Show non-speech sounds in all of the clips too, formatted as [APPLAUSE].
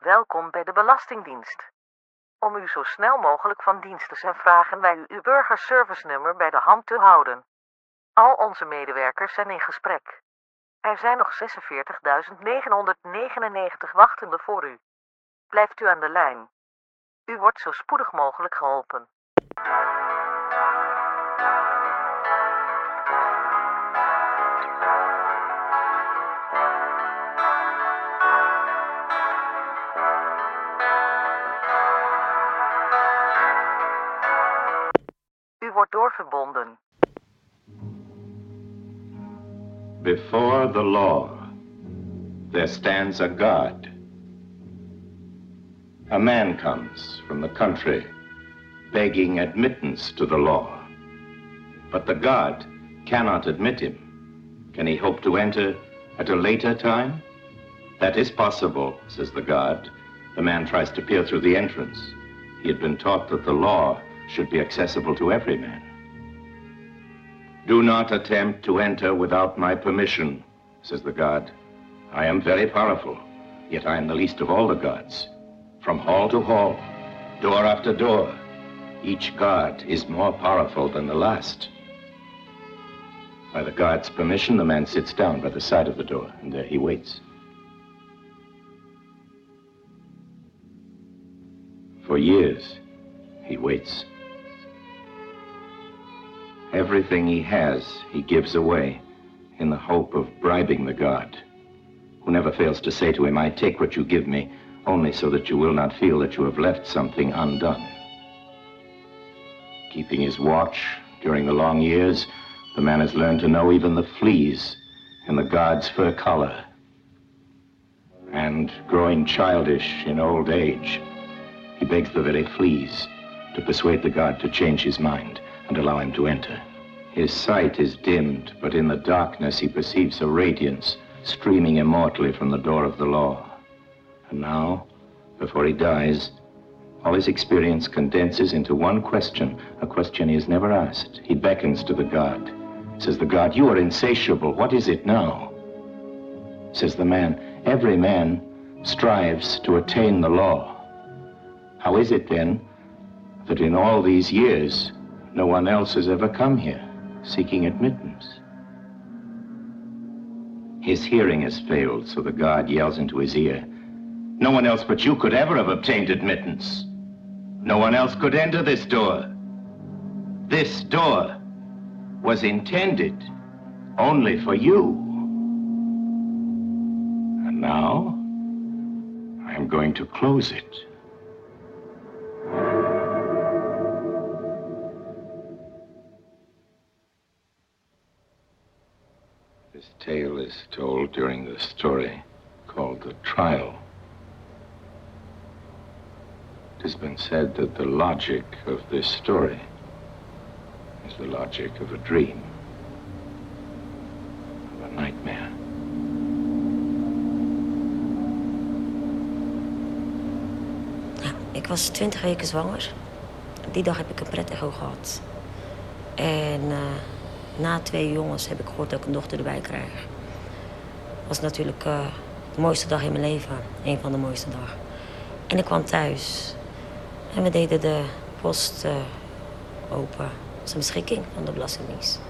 Welkom bij de Belastingdienst. Om u zo snel mogelijk van dienst te zijn vragen wij u uw burgerservice nummer bij de hand te houden. Al onze medewerkers zijn in gesprek. Er zijn nog 46.999 wachtenden voor u. Blijft u aan de lijn. U wordt zo spoedig mogelijk geholpen. Doorverbonden. Before the law, there stands a God. A man comes from the country begging admittance to the law. But the God cannot admit him. Can he hope to enter at a later time? That is possible, says the God. The man tries to peer through the entrance. He had been taught that the law should be accessible to every man. Do not attempt to enter without my permission, says the God. I am very powerful, yet I am the least of all the gods. From hall to hall, door after door, each god is more powerful than the last. By the god's permission, the man sits down by the side of the door, and there he waits. For years, he waits. Everything he has, he gives away in the hope of bribing the god, who never fails to say to him, I take what you give me only so that you will not feel that you have left something undone. Keeping his watch during the long years, the man has learned to know even the fleas in the god's fur collar. And growing childish in old age, he begs the very fleas to persuade the god to change his mind and allow him to enter. His sight is dimmed, but in the darkness he perceives a radiance streaming immortally from the door of the law. And now, before he dies, all his experience condenses into one question, a question he has never asked. He beckons to the god. Says the god, You are insatiable. What is it now? Says the man, Every man strives to attain the law. How is it then that in all these years no one else has ever come here seeking admittance? His hearing has failed, so the guard yells into his ear. No one else but you could ever have obtained admittance. No one else could enter this door. This door was intended only for you. And now, I am going to close it. Tale is told during the story called The Trial. It has been said that the logic of this story is the logic of a dream, of a nightmare. Ja, ik was 20 weken zwanger. Die dag heb ik een prettig gehad. En eh, na twee jongens heb ik gehoord dat ik een dochter erbij krijg. Dat was natuurlijk eh, de mooiste dag in mijn leven. Een van de mooiste dagen. En ik kwam thuis. En we deden de post eh, open. Dat is een beschikking van de Belastingdienst.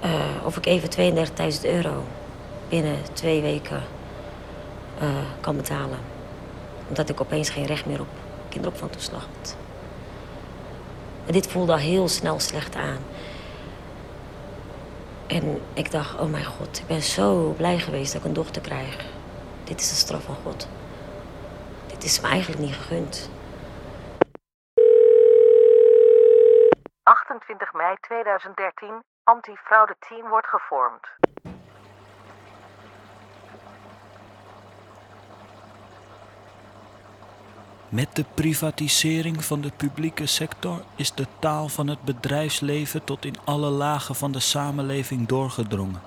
Eh, of ik even 32.000 euro binnen twee weken kan betalen. Omdat ik opeens geen recht meer op kinderopvangtoeslag had. En dit voelde al heel snel slecht aan. En ik dacht, oh mijn god, ik ben zo blij geweest dat ik een dochter krijg. Dit is de straf van God. Dit is me eigenlijk niet gegund. 28 mei 2013, antifraude team wordt gevormd. Met de privatisering van de publieke sector is de taal van het bedrijfsleven tot in alle lagen van de samenleving doorgedrongen.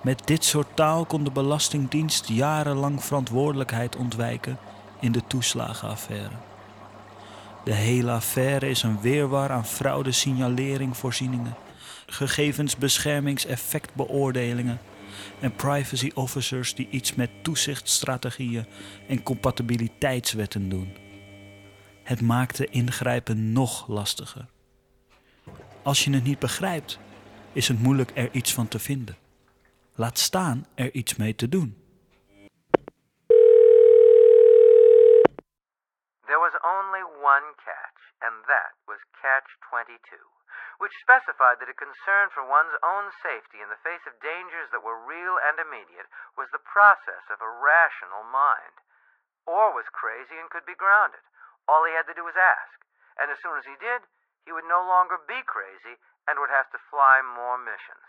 Met dit soort taal kon de Belastingdienst jarenlang verantwoordelijkheid ontwijken in de toeslagenaffaire. De hele affaire is een weerwar aan fraude, signalering, voorzieningen, gegevensbeschermingseffectbeoordelingen en privacy officers die iets met toezichtstrategieën en compatibiliteitswetten doen. Het maakte ingrijpen nog lastiger. Als je het niet begrijpt, is het moeilijk er iets van te vinden. Laat staan er iets mee te doen. Catch, and that was Catch 22, which specified that a concern for one's own safety in the face of dangers that were real and immediate was the process of a rational mind. Or was crazy and could be grounded. All he had to do was ask, and as soon as he did, he would no longer be crazy and would have to fly more missions.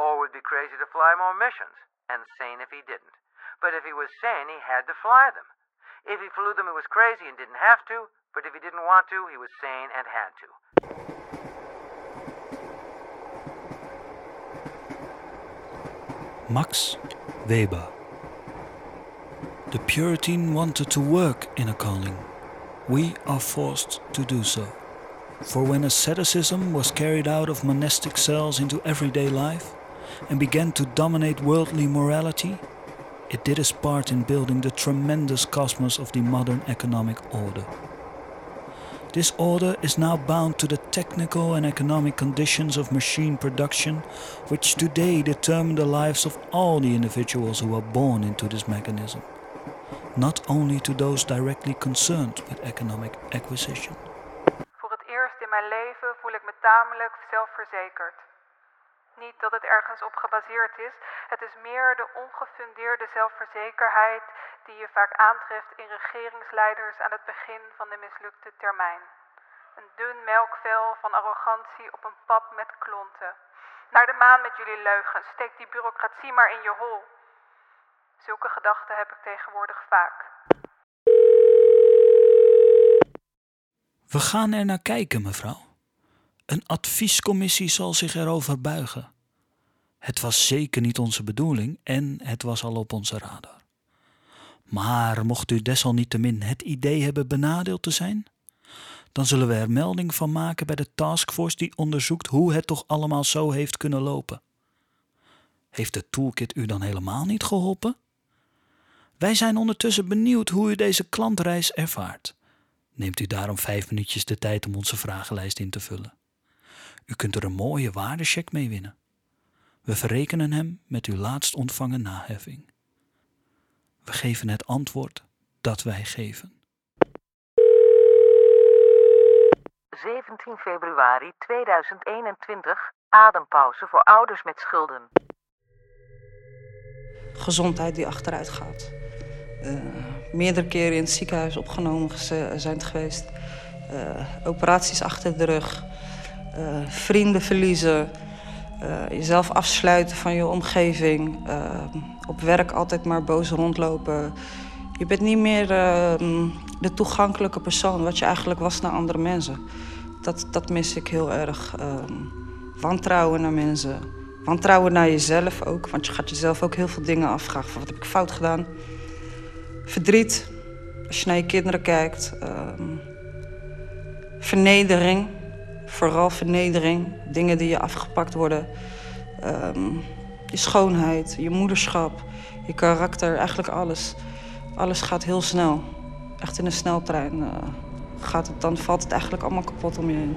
Or would be crazy to fly more missions, and sane if he didn't. But if he was sane, he had to fly them. If he flew them, he was crazy and didn't have to, but if he didn't want to, he was sane and had to. Max Weber. The Puritan wanted to work in a calling. We are forced to do so. For when asceticism was carried out of monastic cells into everyday life and began to dominate worldly morality, it did its part in building the tremendous cosmos of the modern economic order. This order is now bound to the technical and economic conditions of machine production, which today determine the lives of all the individuals who are born into this mechanism, not only to those directly concerned with economic acquisition. Is, het is meer de ongefundeerde zelfverzekerheid die je vaak aantreft in regeringsleiders aan het begin van de mislukte termijn. Een dun melkvel van arrogantie op een pap met klonten. Naar de maan met jullie leugens, steek die bureaucratie maar in je hol. Zulke gedachten heb ik tegenwoordig vaak. We gaan er naar kijken, mevrouw. Een adviescommissie zal zich erover buigen. Het was zeker niet onze bedoeling en het was al op onze radar. Maar mocht u desalniettemin het idee hebben benadeeld te zijn, dan zullen we er melding van maken bij de taskforce die onderzoekt hoe het toch allemaal zo heeft kunnen lopen. Heeft de toolkit u dan helemaal niet geholpen? Wij zijn ondertussen benieuwd hoe u deze klantreis ervaart. Neemt u daarom vijf minuutjes de tijd om onze vragenlijst in te vullen. U kunt er een mooie waardecheck mee winnen. We verrekenen hem met uw laatst ontvangen naheffing. We geven het antwoord dat wij geven. 17 februari 2021. Adempauze voor ouders met schulden. gezondheid die achteruit gaat. Eh, meerdere keren in het ziekenhuis opgenomen zijn geweest. Eh, operaties achter de rug. Eh, vrienden verliezen. Eh, jezelf afsluiten van je omgeving. Eh, op werk altijd maar boos rondlopen. Je bent niet meer eh, de toegankelijke persoon wat je eigenlijk was naar andere mensen. Dat, dat mis ik heel erg. Ehm, wantrouwen naar mensen. Wantrouwen naar jezelf ook, want je gaat jezelf ook heel veel dingen afvragen. Van, wat heb ik fout gedaan? Verdriet, als je naar je kinderen kijkt. Ehm, vernedering, vooral vernedering. Dingen die je afgepakt worden. Ehm, je schoonheid, je moederschap, je karakter, eigenlijk alles. Alles gaat heel snel. Echt in een sneltrein eh, gaat het, dan valt het eigenlijk allemaal kapot om je heen.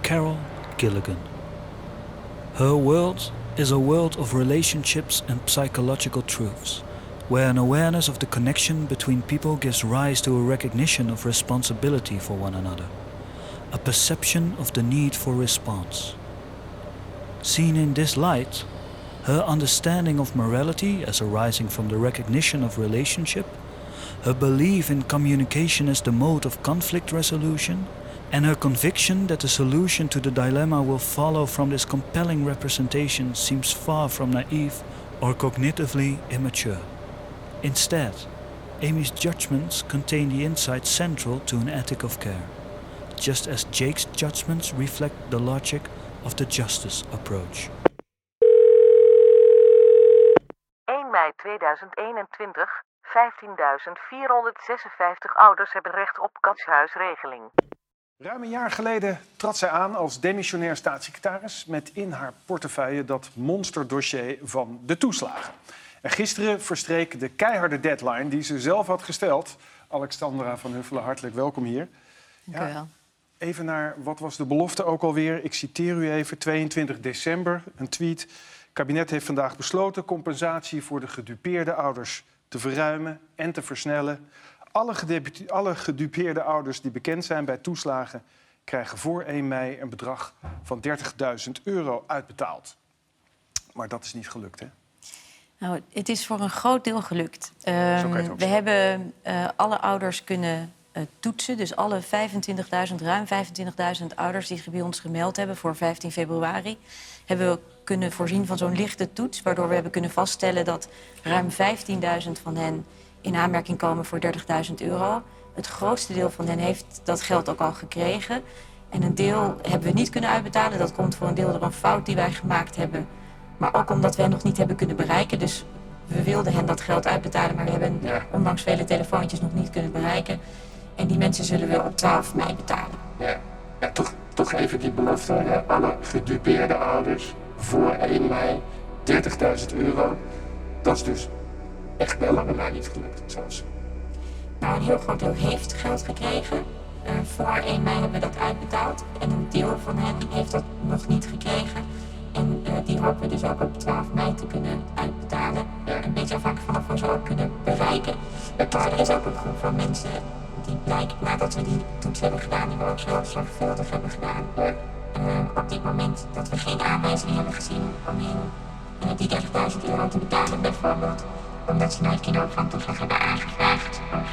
Carol Gilligan. Her world is a world of relationships and psychological truths, where an awareness of the connection between people gives rise to a recognition of responsibility for one another, a perception of the need for response. Seen in this light, her understanding of morality as arising from the recognition of relationship, her belief in communication as the mode of conflict resolution, and her conviction that the solution to the dilemma will follow from this compelling representation seems far from naive or cognitively immature. Instead, Amy's judgments contain the insight central to an ethic of care, just as Jake's judgments reflect the logic of the justice approach. 1 mei 2021. 15.456 ouders hebben recht op katshuisregeling. Ruim een jaar geleden trad zij aan als demissionair staatssecretaris met in haar portefeuille dat monsterdossier van de toeslagen. En gisteren verstreek de keiharde deadline die ze zelf had gesteld. Alexandra van Huffelen, hartelijk welkom hier. Dank u wel. Even naar wat was de belofte ook alweer? Ik citeer u even, 22 december, een tweet. Het kabinet heeft vandaag besloten compensatie voor de gedupeerde ouders te verruimen en te versnellen. Alle, alle gedupeerde ouders die bekend zijn bij toeslagen krijgen voor 1 mei een bedrag van 30.000 euro uitbetaald. Maar dat is niet gelukt, hè? Nou, het is voor een groot deel gelukt. Ehm, we hebben eh, alle ouders kunnen eh, toetsen. Dus alle 25.000, ruim 25.000 ouders die zich bij ons gemeld hebben voor 15 februari... hebben we kunnen voorzien van zo'n lichte toets... waardoor we hebben kunnen vaststellen dat ruim 15.000 van hen in aanmerking komen voor 30.000 euro. Het grootste deel van hen heeft dat geld ook al gekregen. En een deel hebben we niet kunnen uitbetalen. Dat komt voor een deel door een fout die wij gemaakt hebben... Maar ook omdat we hen nog niet hebben kunnen bereiken. Dus we wilden hen dat geld uitbetalen, maar we hebben ondanks vele telefoontjes nog niet kunnen bereiken. En die mensen zullen we op 12 mei betalen. Ja, ja toch, toch even die belofte. hè. Alle gedupeerde ouders voor 1 mei 30.000 euro. Dat is dus echt bij lange na niet gelukt. Zoals. Nou, een heel groot deel heeft geld gekregen. Eh, voor 1 mei hebben we dat uitbetaald. En een deel van hen heeft dat nog niet gekregen. En die hopen dus ook op 12 mei te kunnen uitbetalen. Eh, een beetje afhankelijk van ook kunnen bereiken. Er is ook een groep van mensen die blijkt nadat we die toets hebben gedaan, die we ook zo zorgvuldig hebben gedaan. eh, op dit moment dat we geen aanwijzingen hebben gezien om eh, die 30.000 euro te betalen bijvoorbeeld. Omdat ze nooit kinderopvangtoeslag hebben aangevraagd. Of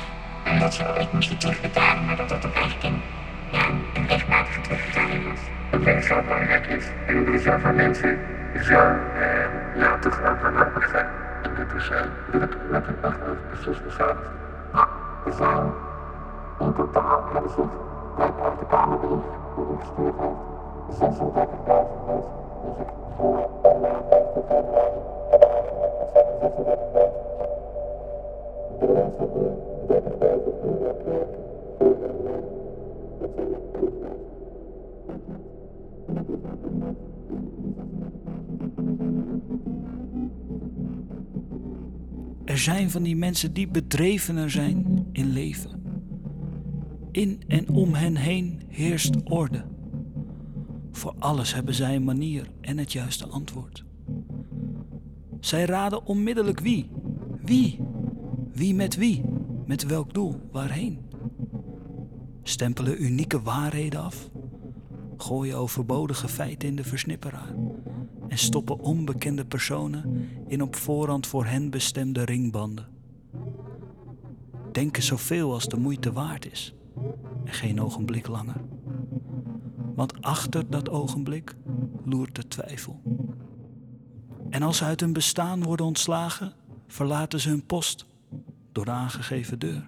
omdat ze ooit moesten terugbetalen, maar dat dat ook eigenlijk een, ja, een rechtmatige terugbetaling was. Wat wel zo belangrijk is. En er is zoveel mensen zo eh, ja, ook wanhopig zijn. En dit is eh, ik met echt even precies gezegd. Er zijn in totaal hebben zich blijkt uit de Kamerbrief die u gestuurd heeft 36.000 mensen die zich voor 1 mei 15 februari hebben aangemeld. De mensen die 30.000 euro kregen voor 1 mei, dat zijn er 11.000. Er zijn van die mensen die bedrevener zijn in leven. In en om hen heen heerst orde. Voor alles hebben zij een manier en het juiste antwoord. Zij raden onmiddellijk wie. Wie? Wie met wie? Met welk doel? Waarheen? Stempelen unieke waarheden af. Gooien overbodige feiten in de versnipperaar. En stoppen onbekende personen in op voorhand voor hen bestemde ringbanden. Denken zoveel als de moeite waard is. En geen ogenblik langer. Want achter dat ogenblik loert de twijfel. En als ze uit hun bestaan worden ontslagen, verlaten ze hun post door de aangegeven deur.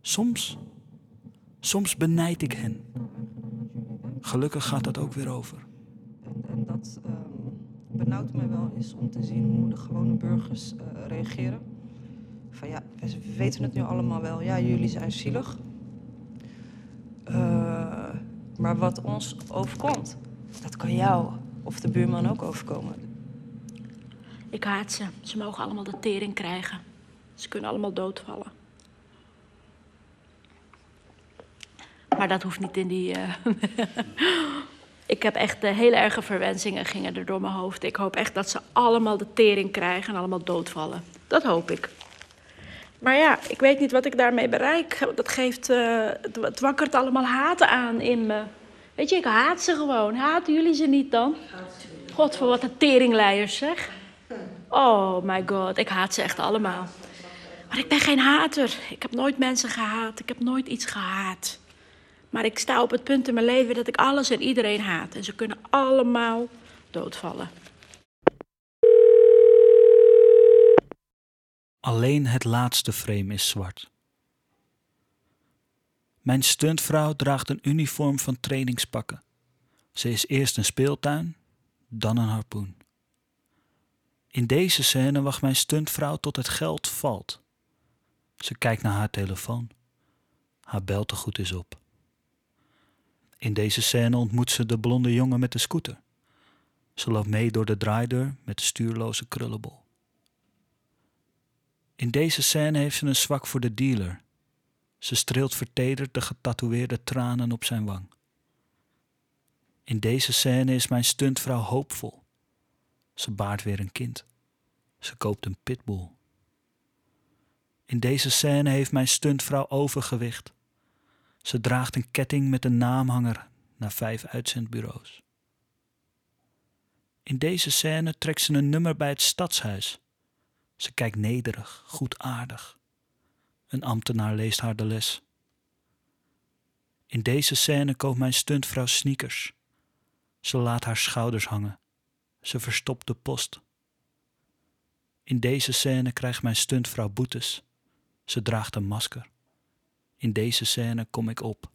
Soms, soms benijd ik hen. Gelukkig gaat dat ook weer over. En, en dat ehm, benauwt me wel eens om te zien hoe de gewone burgers eh, reageren. Van ja, we weten het nu allemaal wel. Ja, jullie zijn zielig. Eh, maar wat ons overkomt, dat kan jou of de buurman ook overkomen. Ik haat ze. Ze mogen allemaal de tering krijgen. Ze kunnen allemaal doodvallen. Maar dat hoeft niet in die. eh, [LAUGHS] ik heb echt eh, hele erge verwensingen gingen er door mijn hoofd. Ik hoop echt dat ze allemaal de tering krijgen en allemaal doodvallen. Dat hoop ik. Maar ja, ik weet niet wat ik daarmee bereik. Dat geeft. het, het wakkert allemaal haat aan in me. Weet je, ik haat ze gewoon. Haten jullie ze niet dan? God, voor wat een teringleiers zeg. Oh my god, ik haat ze echt allemaal. Maar ik ben geen hater. Ik heb nooit mensen gehaat. Ik heb nooit iets gehaat. Maar ik sta op het punt in mijn leven dat ik alles en iedereen haat. En ze kunnen allemaal doodvallen. Alleen het laatste frame is zwart. Mijn stuntvrouw draagt een uniform van trainingspakken. Ze is eerst een speeltuin, dan een harpoen. In deze scène wacht mijn stuntvrouw tot het geld valt. Ze kijkt naar haar telefoon. Haar beltegoed is op. In deze scène ontmoet ze de blonde jongen met de scooter. Ze loopt mee door de draaideur met de stuurloze krullenbol. In deze scène heeft ze een zwak voor de dealer. Ze streelt vertederd de getatoeëerde tranen op zijn wang. In deze scène is mijn stuntvrouw hoopvol. Ze baart weer een kind. Ze koopt een pitbull. In deze scène heeft mijn stuntvrouw overgewicht. Ze draagt een ketting met een naamhanger naar vijf uitzendbureaus. In deze scène trekt ze een nummer bij het stadshuis. Ze kijkt nederig, goedaardig. Een ambtenaar leest haar de les. In deze scène koopt mijn stuntvrouw sneakers. Ze laat haar schouders hangen. Ze verstopt de post. In deze scène krijgt mijn stuntvrouw boetes. Ze draagt een masker. In deze scène kom ik op.